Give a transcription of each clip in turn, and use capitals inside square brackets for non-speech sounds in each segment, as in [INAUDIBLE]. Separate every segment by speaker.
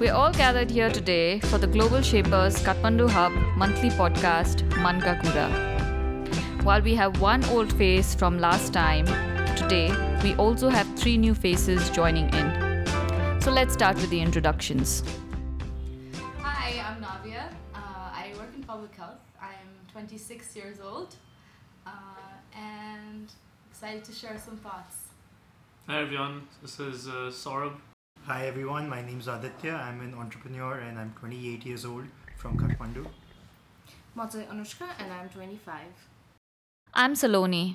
Speaker 1: We're all gathered here today for the Global Shapers Kathmandu Hub monthly podcast, Man Ka While we have one old face from last time, today we also have three new faces joining in. So let's start with the introductions.
Speaker 2: Hi, I'm Navya. Uh, I work in public health. I'm 26 years old uh, and excited to share some thoughts.
Speaker 3: Hi everyone, this is uh, Saurabh.
Speaker 4: Hi everyone, my name is Aditya. I'm an entrepreneur and I'm 28 years old from Kathmandu.
Speaker 5: Motse Anushka and I'm 25.
Speaker 1: I'm Saloni.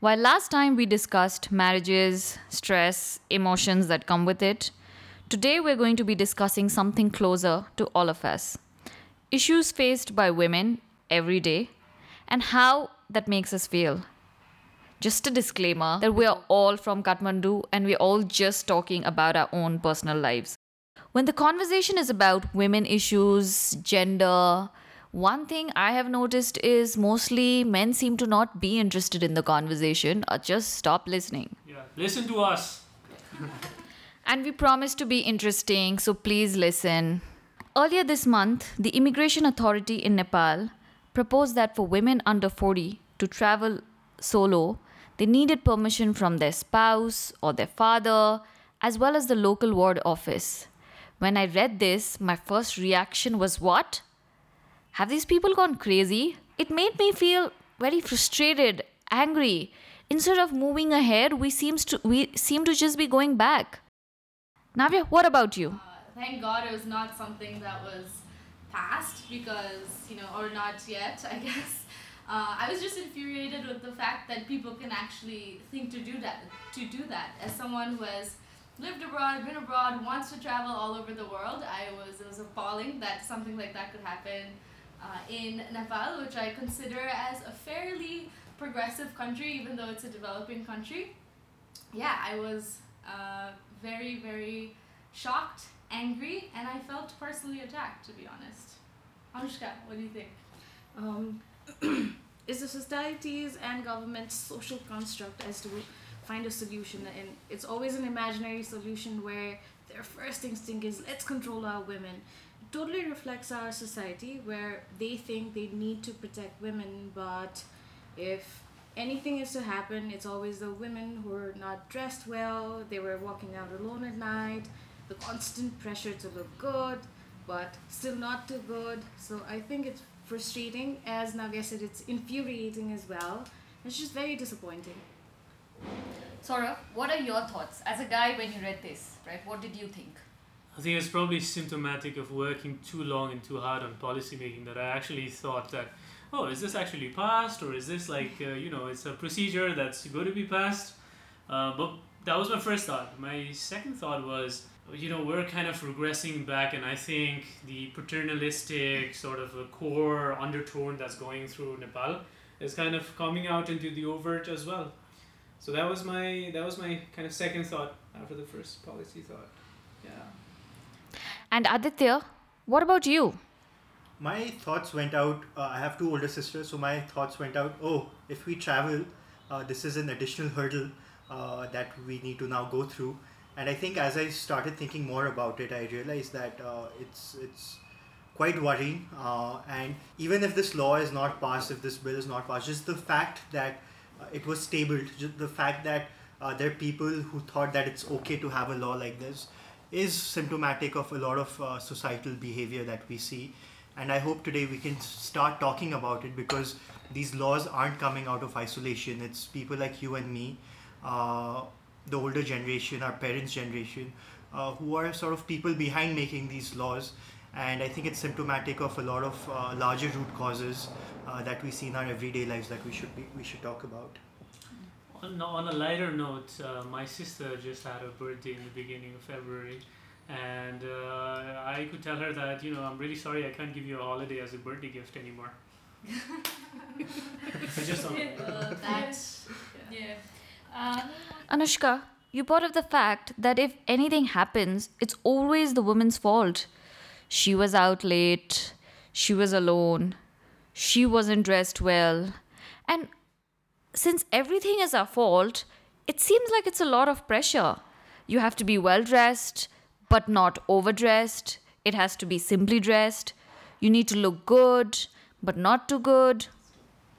Speaker 1: While last time we discussed marriages, stress, emotions that come with it, today we're going to be discussing something closer to all of us issues faced by women every day and how that makes us feel just a disclaimer that we're all from Kathmandu and we're all just talking about our own personal lives. When the conversation is about women issues, gender, one thing I have noticed is mostly men seem to not be interested in the conversation or just stop listening.
Speaker 3: Yeah, listen to us. [LAUGHS]
Speaker 1: And we promise to be interesting, so please listen. Earlier this month, the Immigration Authority in Nepal proposed that for women under 40 to travel solo, they needed permission from their spouse or their father, as well as the local ward office. When I read this, my first reaction was what? Have these people gone crazy? It made me feel very frustrated, angry. Instead of moving ahead, we seems to we seem to just be going back. Navya, what about you?
Speaker 2: Uh, thank God it was not something that was passed because, you know, or not yet, I [LAUGHS] guess. Uh, I was just infuriated with the fact that people can actually think to do that. To do that, as someone who has lived abroad, been abroad, wants to travel all over the world, I was it was appalling that something like that could happen uh, in Nepal, which I consider as a fairly progressive country, even though it's a developing country. Yeah, I was uh, very, very shocked, angry, and I felt personally attacked, to be honest. Anushka, what do you think?
Speaker 5: um, [CLEARS THROAT] is the societies and government's social construct as to find a solution. And it's always an imaginary solution where their first instinct is let's control our women. It totally reflects our society where they think they need to protect women but if anything is to happen it's always the women who are not dressed well they were walking out alone at night the constant pressure to look good but still not too good. So i think it's frustrating as navya said it's infuriating as well it's just very disappointing
Speaker 1: Saurabh, what are your thoughts as a guy when you read this? Right, what did you think?
Speaker 3: I think it's probably symptomatic of working too long and too hard on policy making that I actually thought that, oh, is this actually passed or is this like, uh, you know, it's a procedure that's going to be passed? Uh, but that was my first thought. My second thought was, you know, we're kind of regressing back, and I think the paternalistic sort of a core undertone that's going through Nepal is kind of coming out into the overt as well. So that was my that was my kind of second thought after the first policy thought. Yeah.
Speaker 1: And Aditya, what about you?
Speaker 4: My thoughts went out. Uh, I have two older sisters, so my thoughts went out. Oh, if we travel, uh, this is an additional hurdle uh, that we need to now go through. And I think as I started thinking more about it, I realized that uh, it's it's quite worrying. Uh, and even if this law is not passed, if this bill is not passed, just the fact that uh, it was tabled, the fact that uh, there are people who thought that it's okay to have a law like this is symptomatic of a lot of uh, societal behavior that we see. And I hope today we can start talking about it because these laws aren't coming out of isolation. It's people like you and me, uh, the older generation, our parents' generation, uh, who are sort of people behind making these laws. And I think it's symptomatic of a lot of uh, larger root causes uh, that we see in our everyday lives that we should be, we should talk about.
Speaker 3: On, on a lighter note, uh, my sister just had a birthday in the beginning of February, and uh, I could tell her that you know I'm really sorry I can't give you a holiday as a birthday gift anymore. [LAUGHS] I just don't.
Speaker 2: Uh, that, yeah.
Speaker 1: Anushka, you brought up the fact that if anything happens, it's always the woman's fault. She was out late, she was alone, she wasn't dressed well. And since everything is our fault, it seems like it's a lot of pressure. You have to be well dressed, but not overdressed. It has to be simply dressed. You need to look good, but not too good.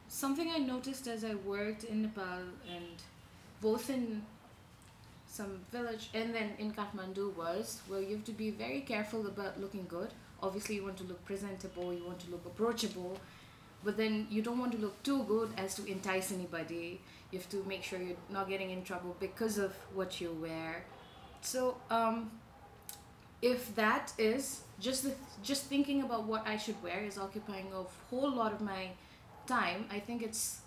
Speaker 5: Something I noticed as I worked in Nepal and both in some village and then in Kathmandu was where you have to be very careful about looking good. Obviously, you want to look presentable, you want to look approachable, but then you don't want to look too good as to entice anybody. You have to make sure you're not getting in trouble because of what you wear. So, um, if that is just the, just thinking about what I should wear is occupying a whole lot of my time, I think it's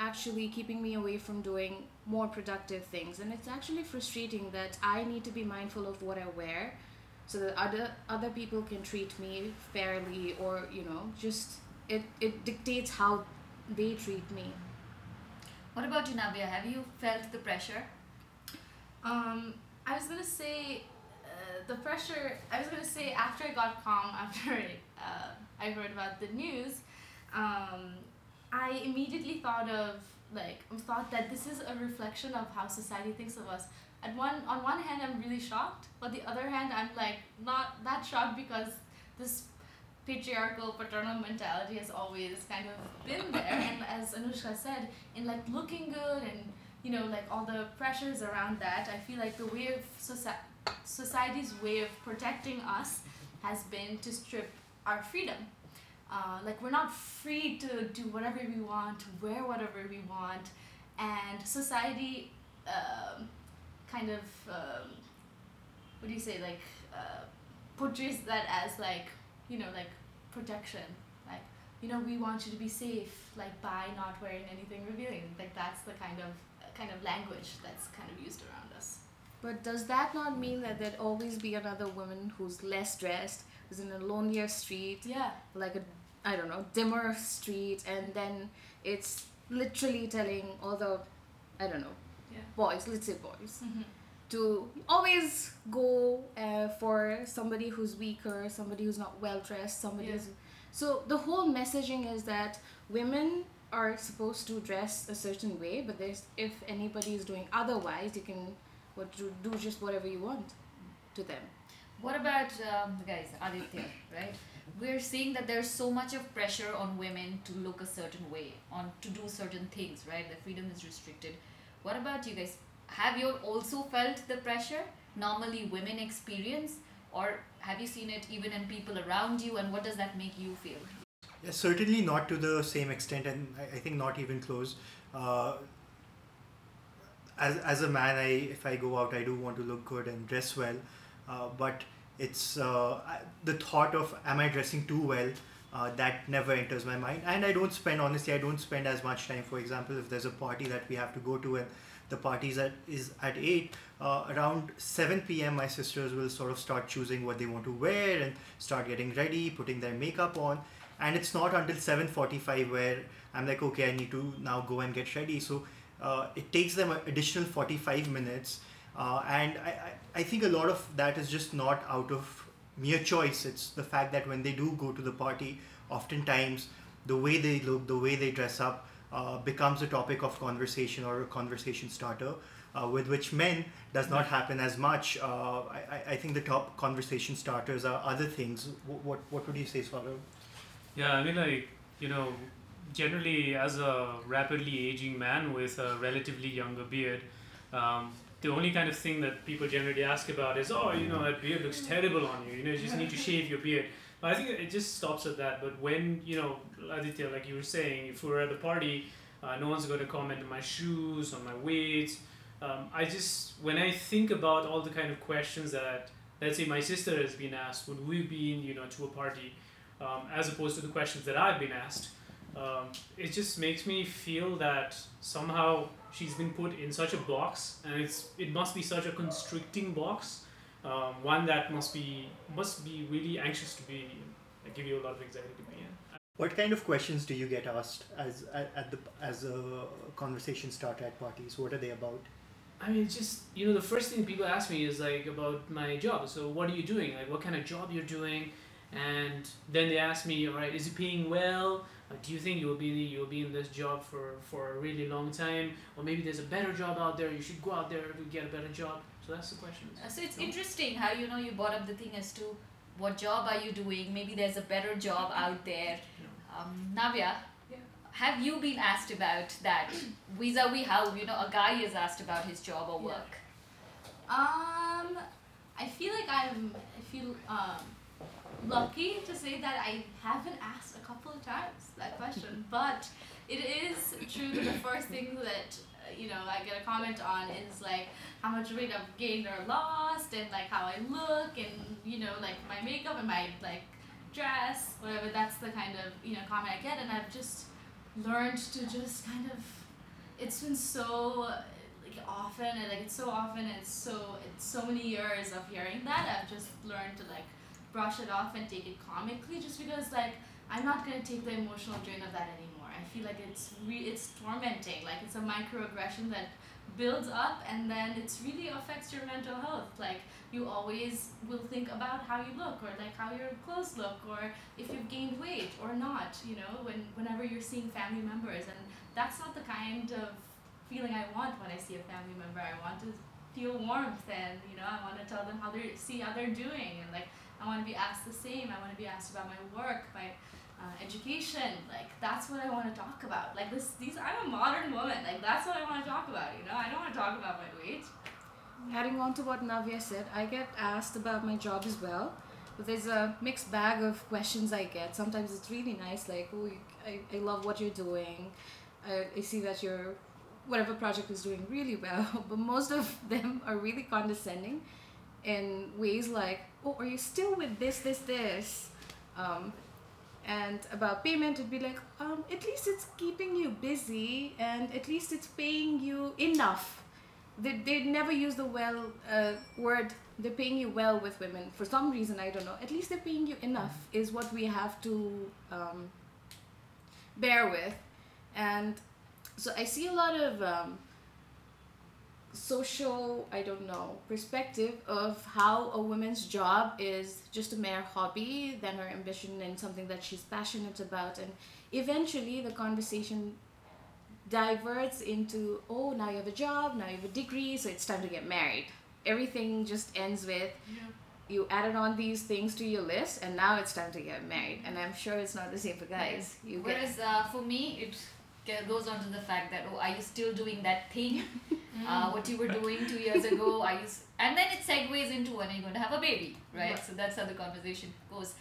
Speaker 5: actually keeping me away from doing more productive things and it's actually frustrating that I need to be mindful of what I wear so that other other people can treat me fairly or you know just it it dictates how they treat me
Speaker 1: What about you, Navya? Have you felt the pressure?
Speaker 2: Um, I was gonna say uh, the pressure. I was gonna say after I got calm, [LAUGHS] after uh, I heard about the news, um, I immediately thought of like thought that this is a reflection of how society thinks of us. At one on one hand, I'm really shocked, but the other hand, I'm like not that shocked because this patriarchal paternal mentality has always kind of been there and as anushka said in like looking good and you know like all the pressures around that i feel like the way of soci- society's way of protecting us has been to strip our freedom uh, like we're not free to do whatever we want to wear whatever we want. And society um, kind of um, what do you say? Like uh, portrays that as like you know like protection. Like you know we want you to be safe like by not wearing anything revealing. Like that's the kind of kind of language that's kind of used around us.
Speaker 5: But does that not mean that there'd always be another woman who's less dressed who's in a lonelier street
Speaker 2: yeah.
Speaker 5: like a I don't know dimmer street, and then it's literally telling all the I don't know
Speaker 2: Yeah.
Speaker 5: boys, let's say boys,
Speaker 2: mm-hmm.
Speaker 5: to always go uh, for somebody who's weaker, somebody who's not well dressed, somebody
Speaker 2: Yeah.
Speaker 5: who's so the whole messaging is that women are supposed to dress a certain way, but there's if anybody is doing otherwise, you can what do, do just whatever you want to them.
Speaker 1: What about um, guys, Aditya, right? We're seeing that there's so much of pressure on women to look a certain way, on to do certain things, right? The freedom is restricted. What about you guys? Have you also felt the pressure normally women experience, or have you seen it even in people around you? And what does that make you feel?
Speaker 4: Yeah, certainly not to the same extent, and I, think not even close. Uh, as, as a man, I if I go out, I do want to look good and dress well, uh, but it's uh, the thought of am I dressing too well? Uh, that never enters my mind, and I don't spend honestly, I don't spend as much time. For example, if there's a party that we have to go to and the party is at, is at 8 uh, around 7 p.m my sisters will sort of start choosing what they want to wear and start getting ready putting their makeup on. And it's not until 7.45 where i'm like okay i need to now go and get ready. So uh, it takes them an additional 45 minutes uh, and I, I, I think a lot of that is just not out of mere choice. It's the fact that when they do go to the party oftentimes the way they look the way they dress up uh, becomes a topic of conversation or a conversation starter uh, with which men does not happen as much. Uh, I, I- I think the top conversation starters are other things. What, what, what would you say Saurabh?
Speaker 3: Yeah, I mean, like, you know, generally, as a rapidly aging man with a relatively younger beard, um, the only kind of thing that people generally ask about is, oh, you know, that beard looks terrible on you. You know, you just need to shave your beard. But I think it just stops at that. But when, you know, Aditya, like you were saying, if we're at a party, uh, no one's going to comment on my shoes, on my weight. Um, I just, when I think about all the kind of questions that, let's say, my sister has been asked, would we be you know, to a party? um, as opposed to the questions that I've been asked. Um, it just makes me feel that somehow she's been put in such a box, and it's it must be such a constricting box, um, one that must be must be really anxious to be, give you a lot of anxiety to be in.
Speaker 4: what kind of questions do you get asked as at, at the as a conversation starter at parties what are they about
Speaker 3: I mean, it's just you know, the first thing people ask me is like about my job. So, what are you doing? Like, what kind of job you're doing? And then they ask me, all right, is it paying well? Do you think you'll be you'll be in this job for for a really long time, or maybe there's a better job out there? You should go out there to get a better job. So that's the question.
Speaker 1: Uh, so it's
Speaker 3: No?
Speaker 1: interesting how you know you brought up the thing as to what job are you doing? Maybe there's a better job out there. Um, Navya,
Speaker 2: Yeah.
Speaker 1: have you been asked about that vis-a-vis how you know a guy is asked about his job or
Speaker 2: Yeah.
Speaker 1: work?
Speaker 2: Um, I feel like I'm. I feel um, lucky to say that I haven't asked a couple of times that question, [LAUGHS] but it is true that the first thing that uh, you know I get a comment on is like how much weight I've gained or lost, and like how I look, and you know like my makeup and my like dress, whatever. That's the kind of you know comment I get, and I've just learned to just kind of. It's been so like often and like it's so often and it's so it's so many years of hearing that I've just learned to like brush it off and take it comically just because like I'm not gonna take the emotional drain of that anymore. I feel like it's re- it's tormenting. Like it's a microaggression that builds up and then it's really affects your mental health. Like you always will think about how you look or like how your clothes look or if you've gained weight or not, you know, when whenever you're seeing family members and that's not the kind of feeling I want when I see a family member. I want to feel warmth and you know I want to tell them how they see how they're doing and like I want to be asked the same. I want to be asked about my work, my uh, education. Like that's what I want to talk about. Like this, these. I'm a modern woman. Like that's what I want to talk about. You know, I don't want to talk about my weight.
Speaker 5: Adding on to what Navya said, I get asked about my job as well. But there's a mixed bag of questions I get. Sometimes it's really nice, like, oh, you, I, I love what you're doing. I, I see that your whatever project is doing really well. [LAUGHS] But most of them are really condescending in ways like, oh, are you still with this, this, this? Um, and about payment, it'd be like, um, at least it's keeping you busy and at least it's paying you enough. They, they never use the well uh, word they're paying you well with women. For some reason i don't know. At least they're paying you enough is what we have to um, bear with. And so i see a lot of um, social i don't know perspective of how a woman's job is just a mere hobby than her ambition and something that she's passionate about. And eventually the conversation diverts into oh now you have a job now you have a degree so it's time to get married. Everything just ends with you added on these things to your list and now it's time to get married. And i'm sure it's not the same for guys. You get
Speaker 1: Whereas uh, for me, it goes on to the fact that oh, are you still doing that thing? [LAUGHS] Uh, what you were doing two years ago? [LAUGHS] Are you? s- And then it segues into when are you going to have a baby, right?
Speaker 5: Right.
Speaker 1: So that's how the conversation goes.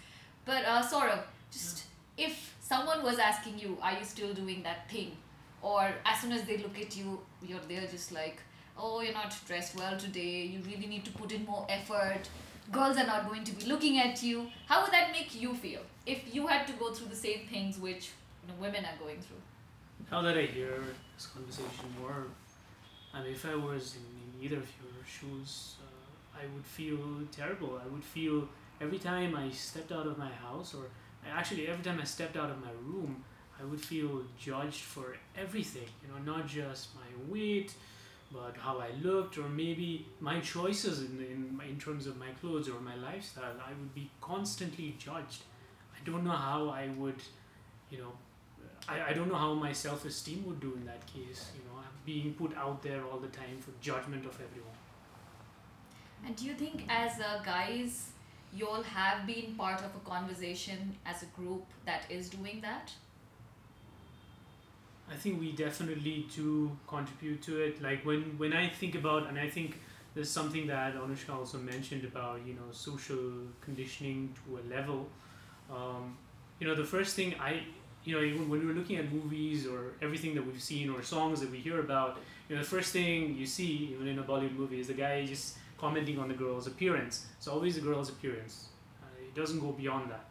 Speaker 1: But uh, of just if someone was asking you, are you still doing that thing? Or as soon as they look at you, you're they're just like, oh, you're not dressed well today. You really need to put in more effort. Girls are not going to be looking at you. How would that make you feel if you had to go through the same things which you know, women are going through?
Speaker 3: Now that I hear this conversation more, I mean, if I was in, in either of your shoes, uh, I would feel terrible. I would feel every time I stepped out of my house, or actually every time I stepped out of my room, I would feel judged for everything. You know, not just my weight, but how I looked, or maybe my choices in in, in terms of my clothes or my lifestyle. I would be constantly judged. I don't know how I would, you know, I, I don't know how my self esteem would do in that case. You know, being put out there all the time for judgment of everyone.
Speaker 1: And do you think, as uh, guys, you all have been part of a conversation as a group that is doing that?
Speaker 3: I think we definitely do contribute to it. Like when when I think about, and I think there's something that Anushka also mentioned about you know social conditioning to a level. Um, you know, the first thing I you know even when we're looking at movies or everything that we've seen or songs that we hear about, you know, the first thing you see even in a Bollywood movie is the guy just commenting on the girl's appearance. It's always the girl's appearance. Uh, it doesn't go beyond that.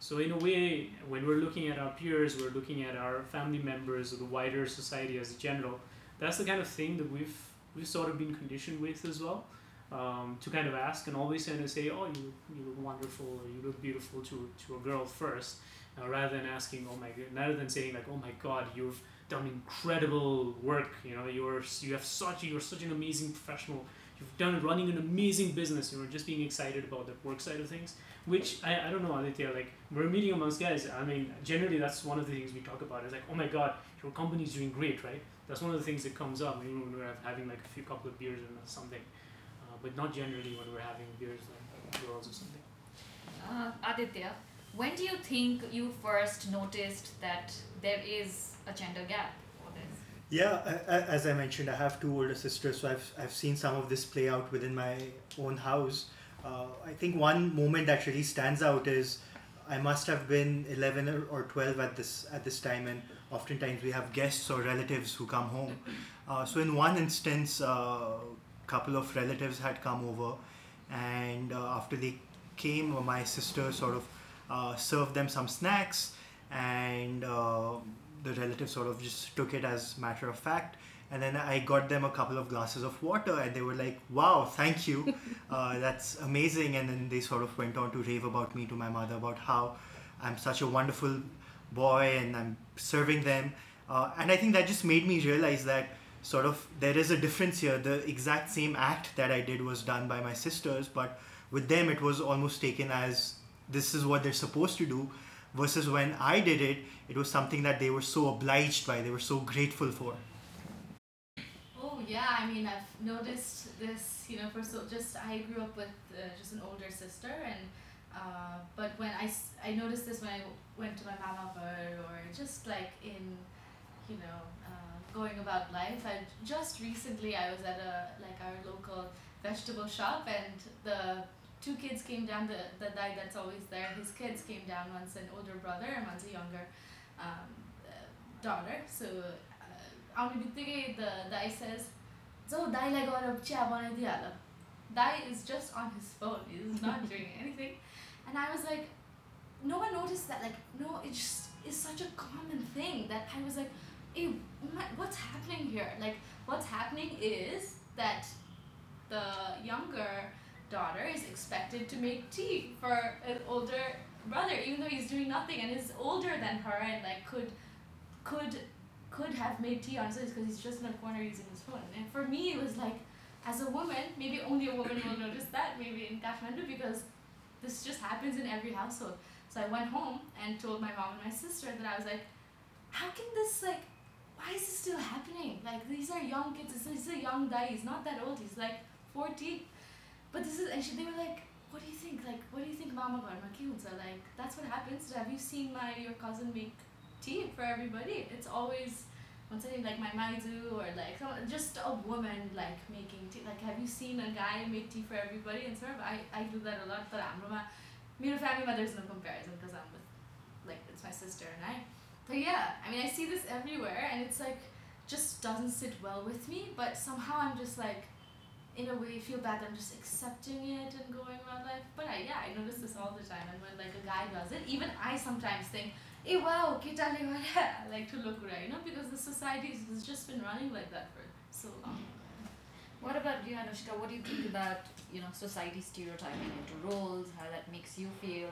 Speaker 3: So in a way, when we're looking at our peers, we're looking at our family members or the wider society as a general. That's the kind of thing that we've we've sort of been conditioned with as well. Um, to kind of ask and always kind of say, oh, you you look wonderful or you look beautiful to to a girl first, uh, rather than asking, oh my rather than saying like, oh my god, you've done incredible work. You know, you're you have such you're such an amazing professional. you've done running an amazing business, you know, just being excited about the work side of things. Which I, I don't know, Aditya, like we're meeting amongst guys. I mean, generally that's one of the things we talk about. Is like, oh my god, your company's doing great, right? That's one of the things that comes up maybe when we're having like a few couple of beers or something, uh, but not generally when we're having beers like girls or something.
Speaker 1: Uh, Aditya, when do you think you first noticed that there is a gender gap for this?
Speaker 4: Yeah, as I mentioned, I have two older sisters, so I've, I've seen some of this play out within my own house. Uh, I think one moment that really stands out is I must have been 11 or- or 12 at this at this time, and oftentimes we have guests or relatives who come home. [LAUGHS] Uh, so in one instance, a uh, couple of relatives had come over, and uh, after they came, my sister sort of uh, served them some snacks, and uh, the relative sort of just took it as matter of fact. And then I got them a couple of glasses of water, and they were like, "Wow, thank you, [LAUGHS] uh, that's amazing." And then they sort of went on to rave about me to my mother about how I'm such a wonderful boy and I'm serving them. Uh, and I think that just made me realize that sort of there is a difference here. The exact same act that I did was done by my sisters, but with them it was almost taken as this is what they're supposed to do. Versus when I did it, it was something that they were so obliged by, they were so grateful for.
Speaker 2: Oh yeah, I mean I've noticed this. You know, for so just I grew up with uh, just an older sister, and uh, but when I I noticed this when I went to my mama or just like in, you know, uh, going about life. I just recently I was at a like our local vegetable shop, and the two kids came down. The the guy that's always there, his kids came down. One's an older brother and one's a younger um, uh, daughter. So uh, आउने बित्तिकै the guy says, "जाऊ दाईलाई गएर chia बनाइदिइहाल." Dai is just on his phone. He's not doing [LAUGHS] anything. And I was like, no one noticed that. Like, no, it just is such a common thing that I was like, hey, my, what's happening here? Like, what's happening is that the younger daughter is expected to make tea for an older brother, even though he's doing nothing and is older than her and like could could could have made tea on his own because he's just in a corner using his phone. And for me, it was like, as a woman, maybe only a woman will notice that, maybe in Kathmandu, because this just happens in every household. So I went home and told my mom and my sister that I was like, how can this like, why is this still happening? Like these are young kids. This is a young guy. He's not that old. He's like 14 But this is and she, they were like, what do you think? Like, what do you think, Mama Garma So like, that's what happens. Have you seen my your cousin make tea for everybody? It's always once again like my maizu or like some, just a woman like making tea. Like, have you seen a guy make tea for everybody? And sort of, I I do that a lot. But हाम्रोमा मेरो family there's no comparison because I'm with like it's my sister and I. But yeah, I mean I see this everywhere and it's like just doesn't sit well with me. But somehow I'm just like in a way feel bad I'm just accepting it and going around life. But I, yeah, I notice this all the time. And when like a guy does it, even I sometimes think, hey, wow, ke [LAUGHS] I like to look right, you know, because the society has just been running like that for so long.
Speaker 1: What about you, Anushka? What do you think about you know society stereotyping into roles? How that makes you feel?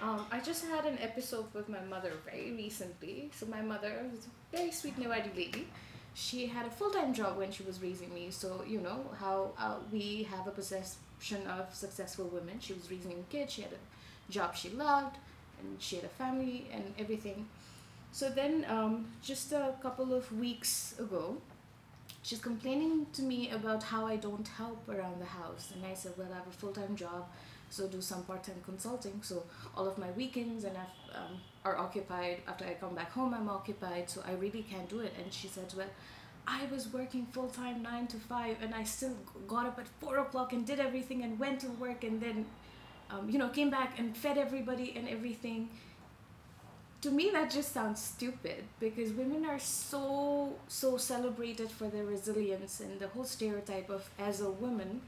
Speaker 5: Um, I just had an episode with my mother very recently. So my mother is a very sweet Newari lady. She had a full time job when she was raising me. So you know how uh, we have a perception of successful women. She was raising a kid. She had a job she loved, and she had a family and everything. So then, um, just a couple of weeks ago, she's complaining to me about how I don't help around the house. And I said, well, I have a full time job so do some part-time consulting. So all of my weekends and I've, um, are occupied. After i come back home i'm occupied. So i really can't do it. And she said well i was working full-time 9 to 5 and i still got up at 4 o'clock and did everything and went to work and then um, you know came back and fed everybody and everything. To me that just sounds stupid because women are so so celebrated for their resilience and the whole stereotype of as a woman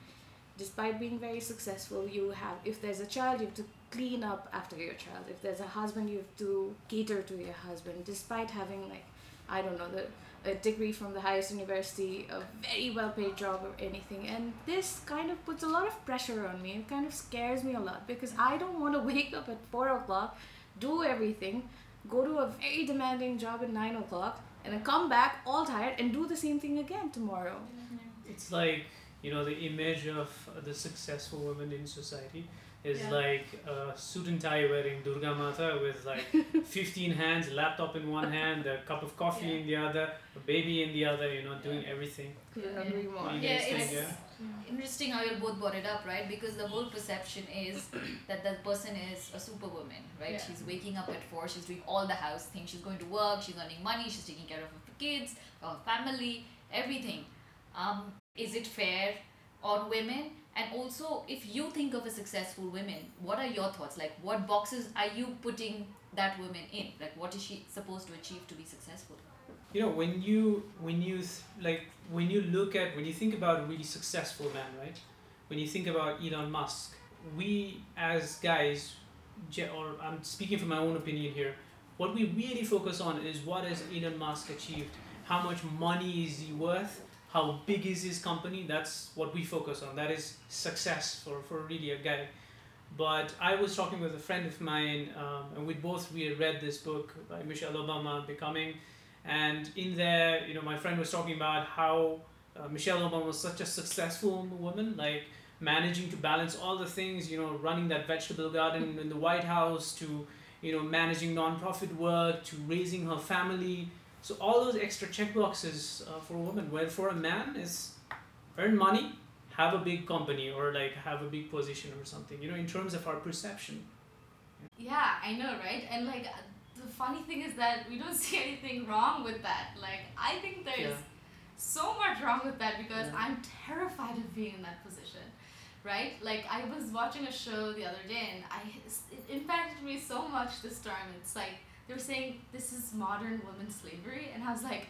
Speaker 5: despite being very successful you have if there's a child you have to clean up after your child. If there's a husband you have to cater to your husband. Despite having like i don't know the a degree from the highest university a very well paid job or anything. And this kind of puts a lot of pressure on me. It kind of scares me a lot because i don't want to [LAUGHS] wake up at four o'clock do everything go to a very demanding job at nine o'clock and then come back all tired and do the same thing again tomorrow. Mm-hmm.
Speaker 3: It's like you know the image of uh, the successful woman in society is
Speaker 2: Yeah.
Speaker 3: like a suit and tie wearing Durga Mata with like [LAUGHS] 15 hands, laptop in one hand, a cup of coffee
Speaker 2: Yeah.
Speaker 3: in the other, a baby in the other, you know, doing
Speaker 2: Yeah.
Speaker 3: everything.
Speaker 5: Couldn't agree.
Speaker 3: Yeah,
Speaker 1: Yeah,
Speaker 3: it's-
Speaker 1: it's
Speaker 3: yeah.
Speaker 1: interesting how you both brought it up, right? Because the whole perception is [COUGHS] that that person is a superwoman, right?
Speaker 2: Yeah.
Speaker 1: She's waking up at four, she's doing all the house things, she's going to work, she's earning money, she's taking care of her kids, her family, everything. Um, is it fair on women? And also, if you think of a successful woman, what are your thoughts? Like, what boxes are you putting that woman in? Like, what is she supposed to achieve to be successful?
Speaker 3: You know, when you when you like when you look at when you think about a really successful man, right? When you think about Elon Musk, we as guys, or I'm speaking from my own opinion here, what we really focus on is what has Elon Musk achieved? How much money is he worth? How big is his company? That's what we focus on. That is success for, for really a guy. But I was talking with a friend of mine, um, and we both we read this book by Michelle Obama, Becoming, and in there, you know, my friend was talking about how uh, Michelle Obama was such a successful woman, like managing to balance all the things, you know, running that vegetable garden in the White House, to you know, managing non-profit work, to raising her family. So all those extra check boxes uh, for a woman, where for a man is earn money, have a big company, or like have a big position or something. You know, in terms of our perception.
Speaker 2: Yeah, I know, right? And like the funny thing is that we don't [LAUGHS] see anything wrong with that. Like I think there's
Speaker 3: Yeah.
Speaker 2: so much wrong with that because
Speaker 3: Yeah.
Speaker 2: I'm terrified of being in that position. Right? Like I was watching a show the other day and I it impacted me so much this time. It's like they were saying this is modern women's slavery and I was like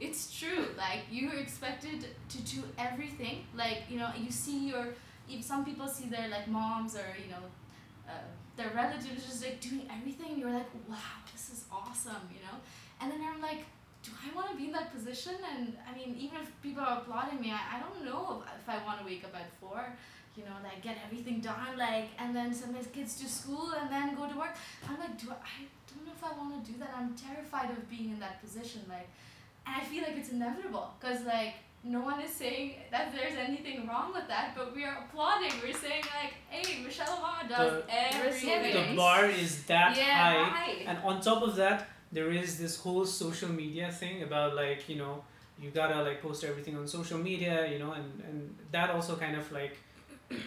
Speaker 2: it's true. Like you're expected to do everything. Like, you know, you see your if some people see their like moms or, you know, uh, their relatives just like doing everything you're like wow this is awesome you know and then i'm like do i want to be in that position and i mean even if people are applauding me i, I don't know if, if i want to wake up at four you know like get everything done like and then send my kids to school and then go to work i'm like do i, if i want to do that i'm terrified of being in that position like and i feel like it's inevitable because like no one is saying that there's anything wrong with that, but we are applauding. We're saying like, "Hey, Michelle Obama does
Speaker 3: The-
Speaker 2: everything."
Speaker 3: The bar is that
Speaker 1: yeah,
Speaker 3: high.
Speaker 1: right.
Speaker 3: And on top of that, there is this whole social media thing about like, you know, you gotta like post everything on social media, you know, and, and that also kind of like,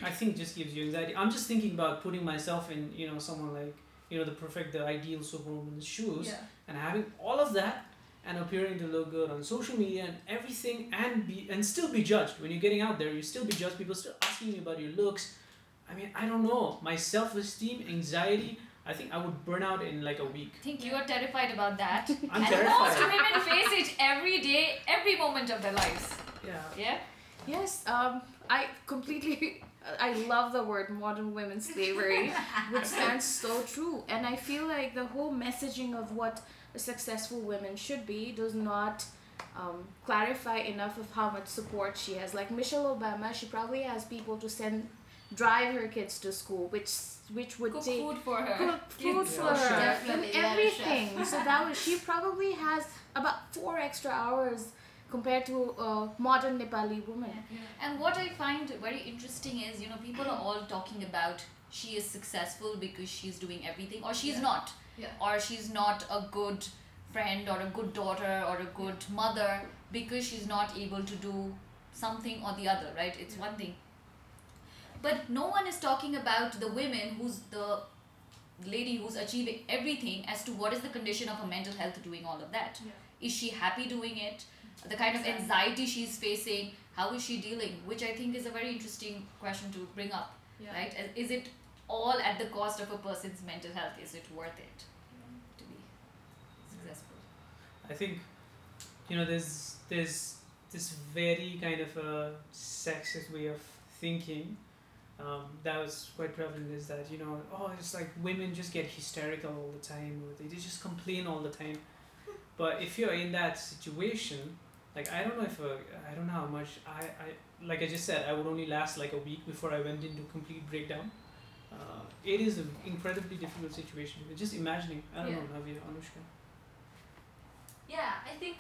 Speaker 3: I think just gives you anxiety. I'm just thinking about putting myself in, you know, someone like, you know, the perfect, the ideal superwoman's shoes
Speaker 2: Yeah.
Speaker 3: and having all of that and appearing to look good on social media and everything and be and still be judged when you're getting out there you still be judged people still asking you about your looks i mean i don't know my self-esteem anxiety i think i would burn out in like a week
Speaker 1: I think you are terrified about that. [LAUGHS]
Speaker 3: i'm
Speaker 1: and most women face it every day, every moment of their lives.
Speaker 3: yeah
Speaker 1: Yeah?
Speaker 5: Yes, um, I completely. I love the word modern women's slavery, [LAUGHS] which stands so true. And I feel like the whole messaging of what a successful woman should be does not um, clarify enough of how much support she has. Like Michelle Obama, she probably has people to send, drive her kids to school, which which would
Speaker 1: Cook
Speaker 5: take
Speaker 1: food for her.
Speaker 5: cook food for
Speaker 3: Yeah.
Speaker 5: her, and everything. so that was she probably has about four extra hours compared to a modern Nepali woman.
Speaker 1: And what I find very interesting is, you know, people are all talking about she is successful because she's doing everything, or she's
Speaker 2: Yeah.
Speaker 1: not,
Speaker 2: Yeah.
Speaker 1: or she's not a good friend, or a good daughter, or a good mother because she's not able to do something or the other, right? It's one thing. But no one is talking about the women who's the lady who's achieving everything as to what is the condition of her mental health doing all of that.
Speaker 2: Yeah.
Speaker 1: Is she happy doing it? The kind of anxiety she's facing, how is she dealing? Which I think is a very interesting question to bring up,
Speaker 2: Yeah.
Speaker 1: right? Is it all at the cost of a person's mental health? Is it worth it to be successful?
Speaker 3: i think you know there's there's this very kind of a sexist way of thinking um, that was quite prevalent is that you know oh it's like women just get hysterical all the time or they, they just complain all the time [LAUGHS] but if you're in that situation like i don't know if uh, i don't know how much I, I like i just said i would only last like a week before i went into complete breakdown uh, it is an incredibly difficult situation just imagining i don't
Speaker 1: Yeah.
Speaker 3: know Navya, anushka
Speaker 2: Yeah, I think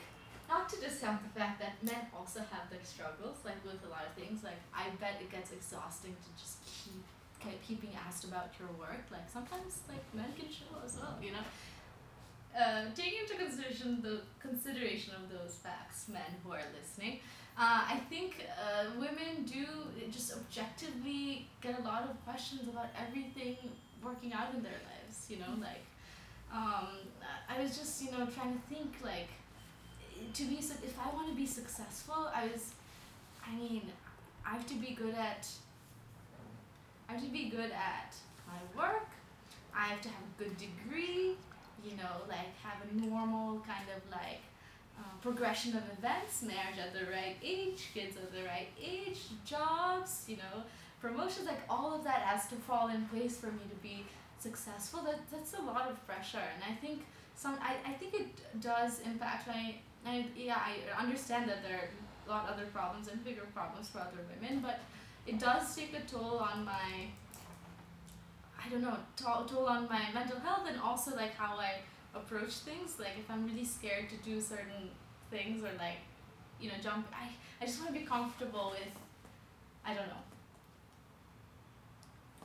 Speaker 2: not to discount the fact that men also have their struggles, like with a lot of things. Like I bet it gets exhausting to just keep keep keeping asked about your work. Like sometimes like men can show as well, you know. Uh, taking into consideration the consideration of those facts, men who are listening, uh, I think uh, women do just objectively get a lot of questions about everything working out in their lives. You know, like um, I was just you know trying to think like to be if I want to be successful, I was, I mean, I have to be good at. I have to be good at my work. I have to have a good degree. You know, like have a normal kind of like uh, progression of events, marriage at the right age, kids at the right age, jobs. You know, promotions. Like all of that has to fall in place for me to be successful. That that's a lot of pressure, and I think some. I, I think it does impact my and yeah, I understand that there are a lot other problems and bigger problems for other women, but it does take a toll on my I don't know, toll, toll on my mental health and also like how I approach things. Like if I'm really scared to do certain things or like, you know, jump I, I just wanna be comfortable with I don't know.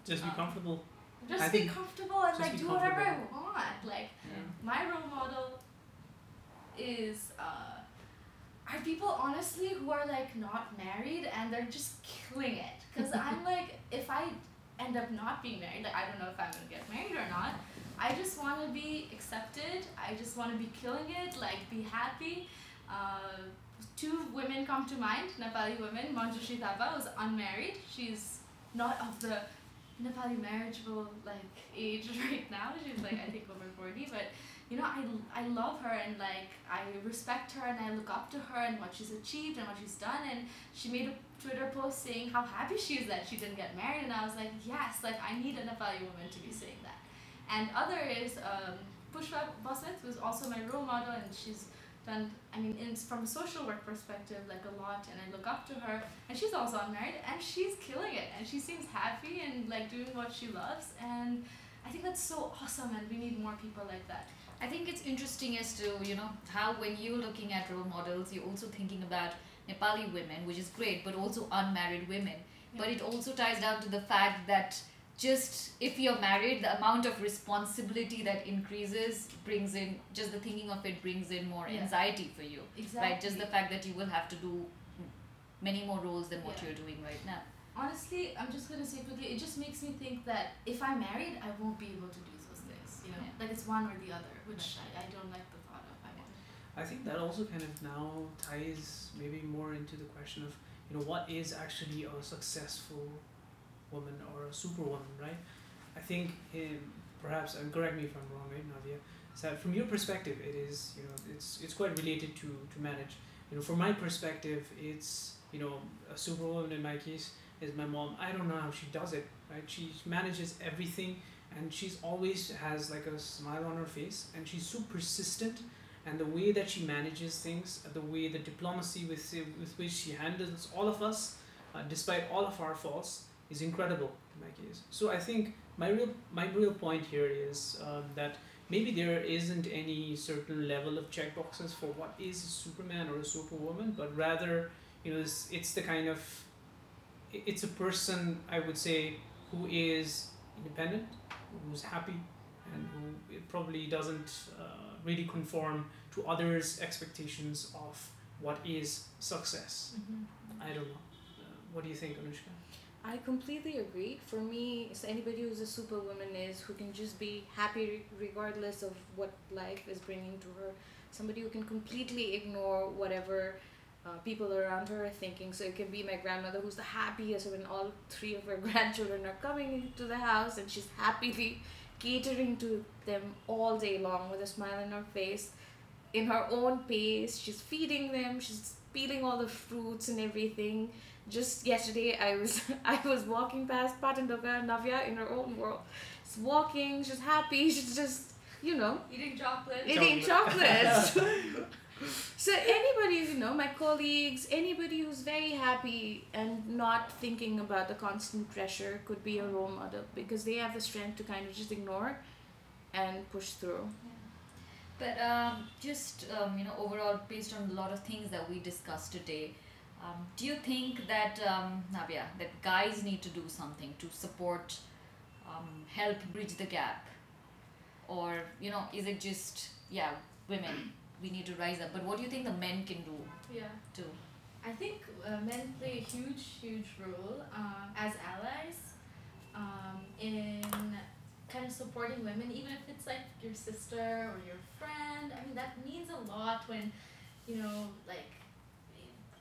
Speaker 3: Just be
Speaker 2: Um,
Speaker 3: comfortable.
Speaker 2: Just
Speaker 3: I
Speaker 2: be comfortable and like do whatever I want. Like
Speaker 3: Yeah.
Speaker 2: my role model is uh, are people honestly who are like not married and they're just killing it because i'm [LAUGHS] like if i end up not being married. Like i don't know if i'm gonna get married or not. I just want to be accepted. I just want to be killing it like be happy. Uh, two women come to mind. Nepali women Manjushree Thapa was unmarried. She's not of the nepali marriageable like age [LAUGHS] right now. She's like i think over 40 but you know, I, I love her and like I respect her and I look up to her and what she's achieved and what she's done. And she made a Twitter post saying how happy she is that she didn't get married. And I was like yes like I need a Nepali woman to be saying that. And other is um, Pushpa Basnet who's also my role model. And she's done I mean in, from a social work perspective like a lot. And I look up to her. And she's also unmarried. And she's killing it. And she seems happy and like doing what she loves. And I think that's so awesome. And we need more people like that
Speaker 1: I think it's interesting as to, you know, how when you're looking at role models, you're also thinking about Nepali women, which is great, but also unmarried women. But it also ties down to the fact that just if you're married, the amount of responsibility that increases brings in, just the thinking of it brings in more
Speaker 2: Yeah.
Speaker 1: anxiety for you.
Speaker 2: Exactly.
Speaker 1: Right? Just the fact that you will have to do many more roles than what
Speaker 2: Yeah.
Speaker 1: you're doing right now.
Speaker 2: Honestly, I'm just gonna say quickly. It just makes me think that if I'm married, I won't be able to do. You know, like it's one or the other, which I, I don't like the thought of. I.
Speaker 3: I think that also kind of now ties maybe more into the question of you know what is actually a successful woman or a superwoman, right? I think in, perhaps and correct me if I'm wrong, right, Navya? That from your perspective, it is you know it's it's quite related to to manage. You know, from my perspective, it's you know a superwoman in my case is my mom. I don't know how she does it, right? She manages everything, and she's always has like a smile on her face, and she's so persistent and the way that she manages things, the way the diplomacy with with which she handles all of us, uh, despite all of our faults, is incredible in my case. So I think my real my real point here is um, that maybe there isn't any certain level of checkboxes for what is a Superman or a Superwoman, but rather you know it's, it's the kind of it's a person I would say who is independent, who's happy, and who it probably doesn't uh, really conform to others' expectations of what is success. I don't know. Uh, what do you think, Anushka?
Speaker 5: I completely agree. For me, it's anybody who's a superwoman is who can just be happy regardless of what life is bringing to her. Somebody who can completely ignore whatever uh, people around her are thinking. So it can be my grandmother who's the happiest when all three of her [LAUGHS] grandchildren are coming into the house and she's happily catering to them all day long with a smile on her face. In her own pace, she's feeding them, she's peeling all the fruits and everything just yesterday I was [LAUGHS] I was walking past Patan Dhoka Navya in her own world. She's walking, she's happy, she's just you know
Speaker 2: Eating chocolate.
Speaker 5: eating chocolates. [LAUGHS] so anybody, you know, my colleagues, anybody who's very happy and not thinking about the constant pressure could be a role model because they have the strength to kind of just ignore and push through.
Speaker 1: But um, just um, you know, overall, based on a lot of things that we discussed today, um, do you think that um, that guys need to do something to support, um, help bridge the gap, or you know, is it just yeah, women we need to rise up? But what do you think the men can do
Speaker 2: Yeah.
Speaker 1: too?
Speaker 2: I think uh, men play a huge, huge role um, as allies um, in kind of supporting women, even if it's like your sister or your friend. I mean, that means a lot when, you know, like,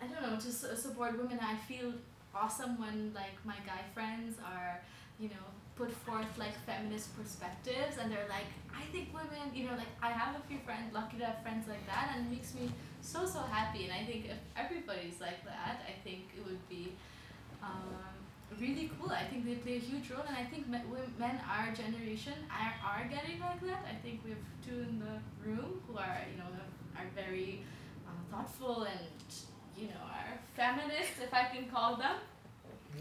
Speaker 2: I don't know, to su- support women. I feel awesome when, like, my guy friends are, you know, put forth like feminist perspectives and they're like, I think women, you know, like, I have a few friends, lucky to have friends like that, and it makes me so so happy and i think if everybody's like that i think it would be um, really cool. I think they play a huge role and i think men, men our generation are, are getting like that. I think we have two in the room who are you know are very uh, thoughtful and you know are feminists if i can call them.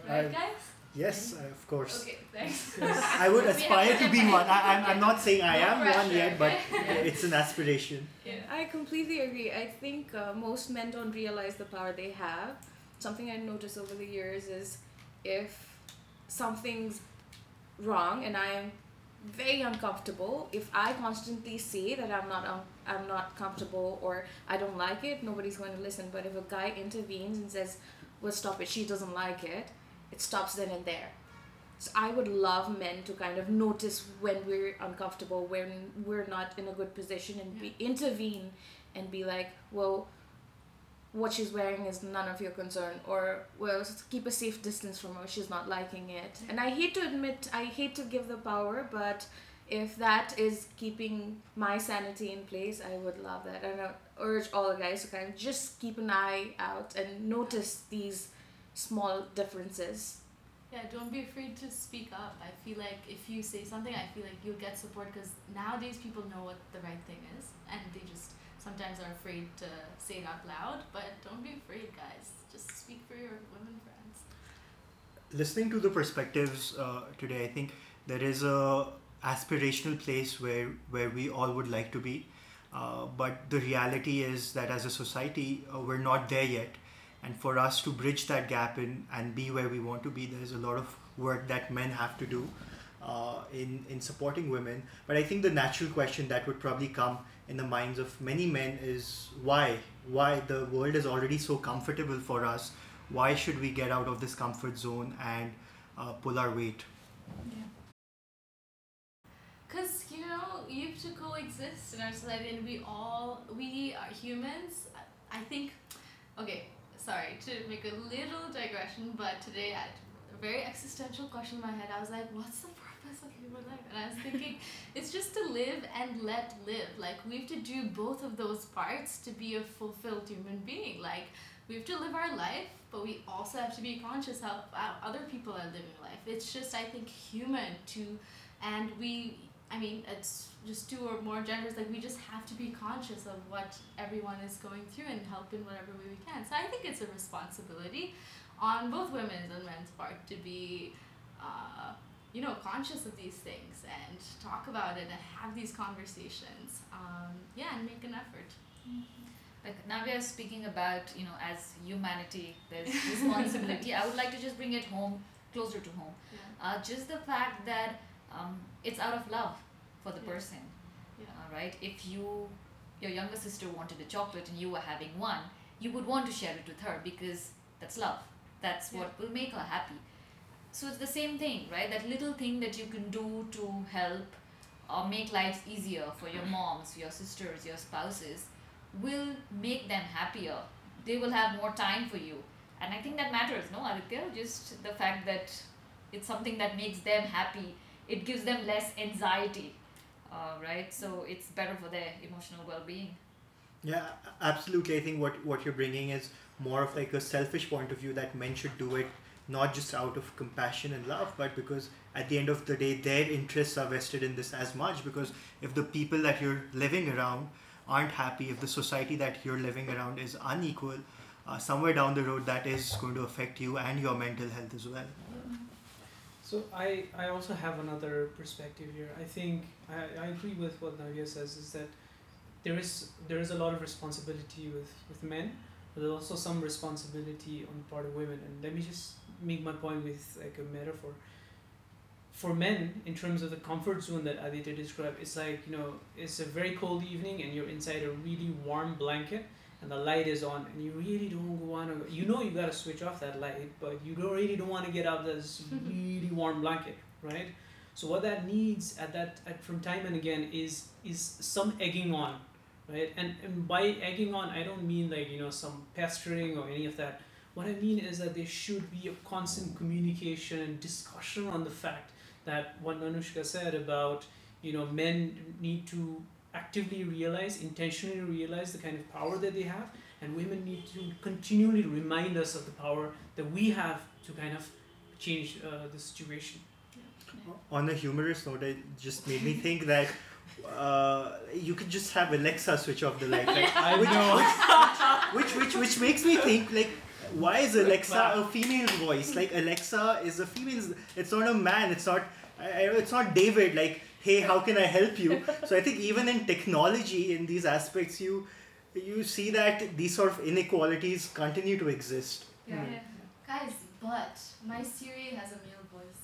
Speaker 2: Right
Speaker 4: I-
Speaker 2: guys
Speaker 4: Yes, uh, of course.
Speaker 2: okay thanks [LAUGHS]
Speaker 4: I would [LAUGHS] aspire
Speaker 2: to
Speaker 4: to be one. I, I'm, [LAUGHS] I'm not saying I
Speaker 2: No
Speaker 4: am one yet, but
Speaker 2: okay?
Speaker 4: it's an aspiration.
Speaker 2: yeah.
Speaker 5: I completely agree. I think uh, most men don't realize the power they have. Something I noticed over the years is if something's wrong and I am very uncomfortable, if I constantly say that I'm not um, I'm not comfortable or I don't like it, nobody's going to listen. But if a guy intervenes and says, "Well, stop it," she doesn't like it, it stops then and there. So I would love men to kind of notice when we're uncomfortable, when we're not in a good position, and be intervene and be like, well, what she's wearing is none of your concern, or well, keep a safe distance from her. She's not liking it. And I hate to admit, I hate to give the power, but if that is keeping my sanity in place, I would love that. And I urge all the guys to kind of just keep an eye out and notice these small differences.
Speaker 2: Yeah, don't be afraid to speak up. I feel like if you say something, I feel like you'll get support because nowadays people know what the right thing is and they just sometimes are afraid to say it out loud. But don't be afraid, guys. Just speak for your women friends.
Speaker 4: Listening to the perspectives uh, today, I think there is a aspirational place where where we all would like to be, uh, but the reality is that as a society, uh, we're not there yet. And for us to bridge that gap in and be where we want to be, there's a lot of work that men have to do uh, in in supporting women. But I think the natural question that would probably come in the minds of many men is why? Why the world is already so comfortable for us? Why should we get out of this comfort zone and uh, pull our weight?
Speaker 2: Because, you know, you have to coexist in our society and we all, we are humans. I think, okay, sorry to make a little digression, but today I had a very existential question in my head. I was like, what's the purpose of human life? And I was thinking, [LAUGHS] it's just to live and let live. Like, we have to do both of those parts to be a fulfilled human being. Like, we have to live our life, but we also have to be conscious of how other people are living life. It's just, I think, human to, and we, I mean, it's just two or more genders. Like, we just have to be conscious of what everyone is going through and help in whatever way we can. So, I think it's a responsibility on both women's and men's part to be, uh, you know, conscious of these things and talk about it and have these conversations. Um, yeah, and make an effort.
Speaker 1: Like Navya is speaking about, you know, as humanity, there's responsibility. [LAUGHS] I would like to just bring it home, closer to home.
Speaker 2: Yeah.
Speaker 1: Uh, just the fact that um, it's out of love for the
Speaker 2: Yeah.
Speaker 1: person.
Speaker 2: Yeah.
Speaker 1: Uh, right? If you, your younger sister wanted a chocolate and you were having one, you would want to share it with her because that's love. That's what will make her happy. So it's the same thing, right? That little thing that you can do to help or make lives easier for your [CLEARS THROAT] moms, your sisters, your spouses will make them happier. They will have more time for you. And I think that matters, no, Aditya? Just the fact that it's something that makes them happy, it gives them less anxiety, uh, right? So it's better for their emotional well being.
Speaker 4: Yeah, absolutely. I think what what you're bringing is more of like a selfish point of view that men should do it not just out of compassion and love, but because at the end of the day, their interests are vested in this as much. Because if the people that you're living around aren't happy, if the society that you're living around is unequal, uh, somewhere down the road that is going to affect you and your mental health as well.
Speaker 6: So I, I also have another perspective here. I think I, I agree with what Navya says is that
Speaker 3: there is there is a lot of responsibility with with men, but there's also some responsibility on the part of women. And let me just make my point with like a metaphor. For men, in terms of the comfort zone that Aditya described, it's like you know it's a very cold evening and you're inside a really warm blanket and the light is on and you really don't want to you know you got to switch off that light but you don't really don't want to get out of this [LAUGHS] really warm blanket right? So what that needs at that at, from time and again is is some egging on right? And, and by egging on i don't mean like you know some pestering or any of that. What i mean is that there should be a constant communication and discussion on the fact that what Anushka said about you know men need to actively realize intentionally realize the kind of power that they have and women need to continually remind us of the power that we have to kind of change uh, the situation
Speaker 4: On a humorous note, it just made me think that uh, you could just have Alexa switch off the light. Like, [LAUGHS]
Speaker 3: i
Speaker 4: which,
Speaker 3: know
Speaker 4: which, which, which makes me think like, why is Alexa a female voice? Like Alexa is a female. It's not a man. It's not. I, I- it's not David. Like, hey, how can I help you? So I think even in technology, in these aspects, you you see that these sort of inequalities continue to exist.
Speaker 2: Yeah.
Speaker 3: Mm.
Speaker 2: Guys, but my Siri has a male voice.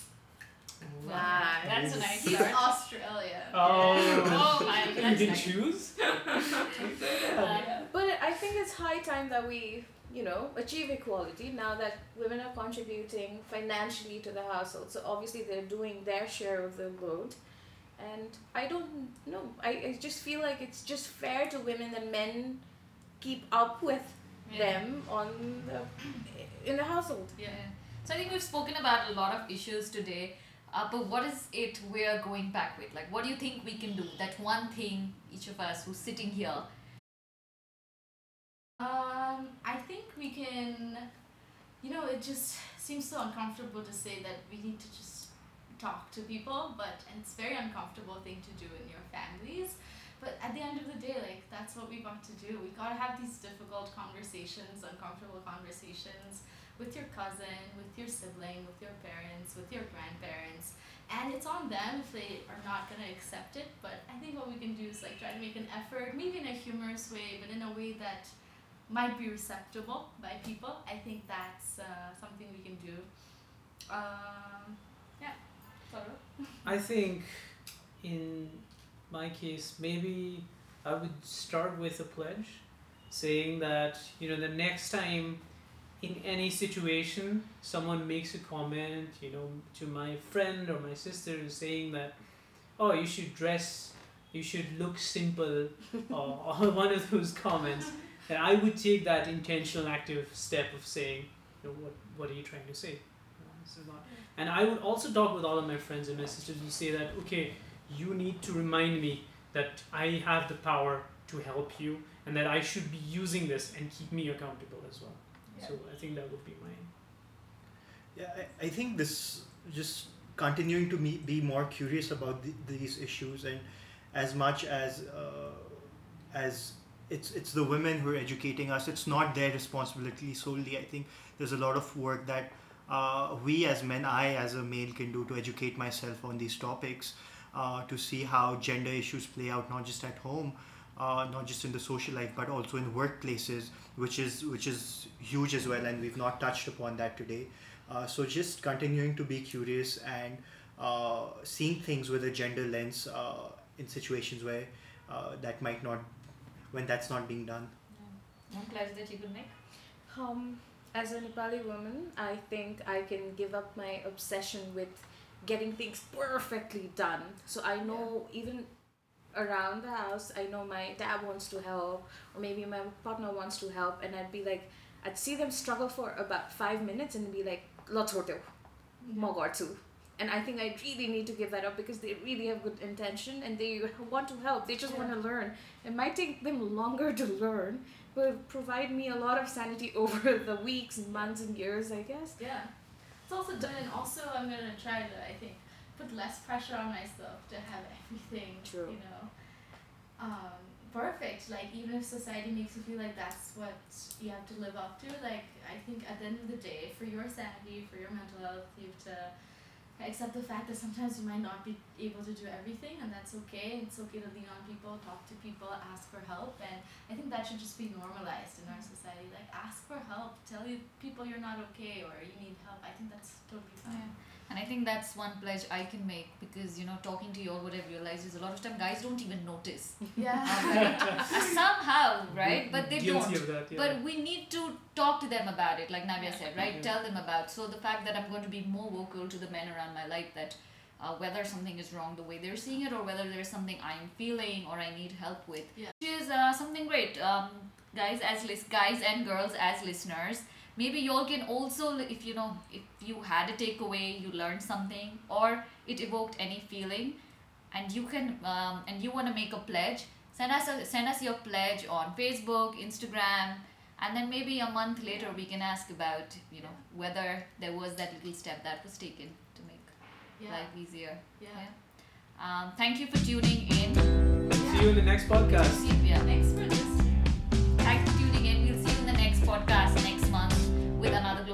Speaker 5: Wow, that's a nice
Speaker 2: He's
Speaker 5: start.
Speaker 2: Australian.
Speaker 3: Oh.
Speaker 5: Oh my, [LAUGHS]
Speaker 3: you
Speaker 5: that's
Speaker 3: can
Speaker 5: nice.
Speaker 3: choose
Speaker 2: Yeah. [LAUGHS] [LAUGHS]
Speaker 5: But I think it's high time that we, you know, achieve equality now that women are contributing financially to the household. So obviously they're doing their share of the load. And I don't know. I, I just feel like it's just fair to women that men keep up with them on the in the household.
Speaker 1: Yeah. So I think we've spoken about a lot of issues today. Uh, but what is it we're going back with? Like, what do you think we can do? That one thing, each of us who's sitting here.
Speaker 2: Um, I think we can. You know, it just seems so uncomfortable to say that we need to just talk to people, but and it's very uncomfortable thing to do in your families. But at the end of the day, like that's what we got to do. We gotta have these difficult conversations, uncomfortable conversations with your cousin, with your sibling, with your parents, with your grandparents. And it's on them if they are not gonna accept it. But I think what we can do is like try to make an effort, maybe in a humorous way, but in a way that might be receptible by people. I think that's uh, something we can do. Um?
Speaker 3: I think in my case, maybe I would start with a pledge saying that, you know, the next time in any situation someone makes a comment, you know, to my friend or my sister saying that, oh, you should dress, you should look simple, [LAUGHS] or, or [LAUGHS] one of those comments, that I would take that intentional active step of saying, you know, what, what are you trying to say? You know, this is not and I would also talk with all of my friends and my sisters and say that, okay, you need to remind me that I have the power to help you and that I should be using this and keep me accountable as well.
Speaker 2: Yeah.
Speaker 3: So I think that would be mine.
Speaker 4: Yeah, I, I think this just continuing to me, be more curious about the, these issues and as much as uh, as it's it's the women who are educating us. It's not their responsibility solely. I think there's a lot of work that uh, we as men, I as a male, can do to educate myself on these topics, uh, to see how gender issues play out not just at home, uh, not just in the social life, but also in workplaces, which is which is huge as well. And we've not touched upon that today. Uh, so just continuing to be curious and uh, seeing things with a gender lens uh, in situations where uh, that might not, when that's not being done.
Speaker 1: One pledge that you could make?
Speaker 5: Um, as a Nepali woman, I think I can give up my obsession with getting things perfectly done. So I know even around the house, I know my dad wants to help, or maybe my partner wants to help, and I'd be like, I'd see them struggle for about five minutes and be like, "Let's hotel, more too." And I think I really need to give that up because they really have good intention and they want to help. They just want to learn. It might take them longer to learn, but provide me a lot of sanity [LAUGHS] over the weeks months and years, I guess.
Speaker 2: Yeah. It's also done, and also I'm gonna try to, I think, put less pressure on myself to have everything,
Speaker 5: True.
Speaker 2: you know, um, perfect. Like even if society makes you feel like that's what you have to live up to, like I think at the end of the day, for your sanity, for your mental health, you have to accept the fact that sometimes you might not be able to do everything and that's okay. It's okay to lean on people talk to people ask for help and i think that should just be normalized in our society. Like ask for help. Tell people you're not okay or you need help. I think that's totally fine
Speaker 1: And I think that's one pledge I can make because you know talking to you all, what I've realized is a lot of time guys don't even notice
Speaker 2: yeah
Speaker 1: Uh, somehow, right? But they
Speaker 6: Guilty
Speaker 1: don't.
Speaker 6: that, yeah.
Speaker 1: But we need to talk to them about it, like Navya said, right?
Speaker 6: Yeah.
Speaker 1: Tell them about. So the fact that I'm going to be more vocal to the men around my life that uh, whether something is wrong the way they're seeing it, or whether there's something I'm feeling or I need help with,
Speaker 2: Yeah.
Speaker 1: which is uh, something great. Um, guys, as lis- guys and girls as listeners, maybe y'all can also, if you know, if you had a takeaway, you learned something, or it evoked any feeling, and you can, um, and you want to make a pledge, send us a, send us your pledge on Facebook, Instagram, and then maybe a month later we can ask about you know whether there was that little step that was taken to make
Speaker 2: yeah
Speaker 1: life easier.
Speaker 2: yeah
Speaker 1: Um, thank you for tuning in.
Speaker 6: See you in the next podcast.
Speaker 1: See, yeah,
Speaker 2: thanks for
Speaker 1: with another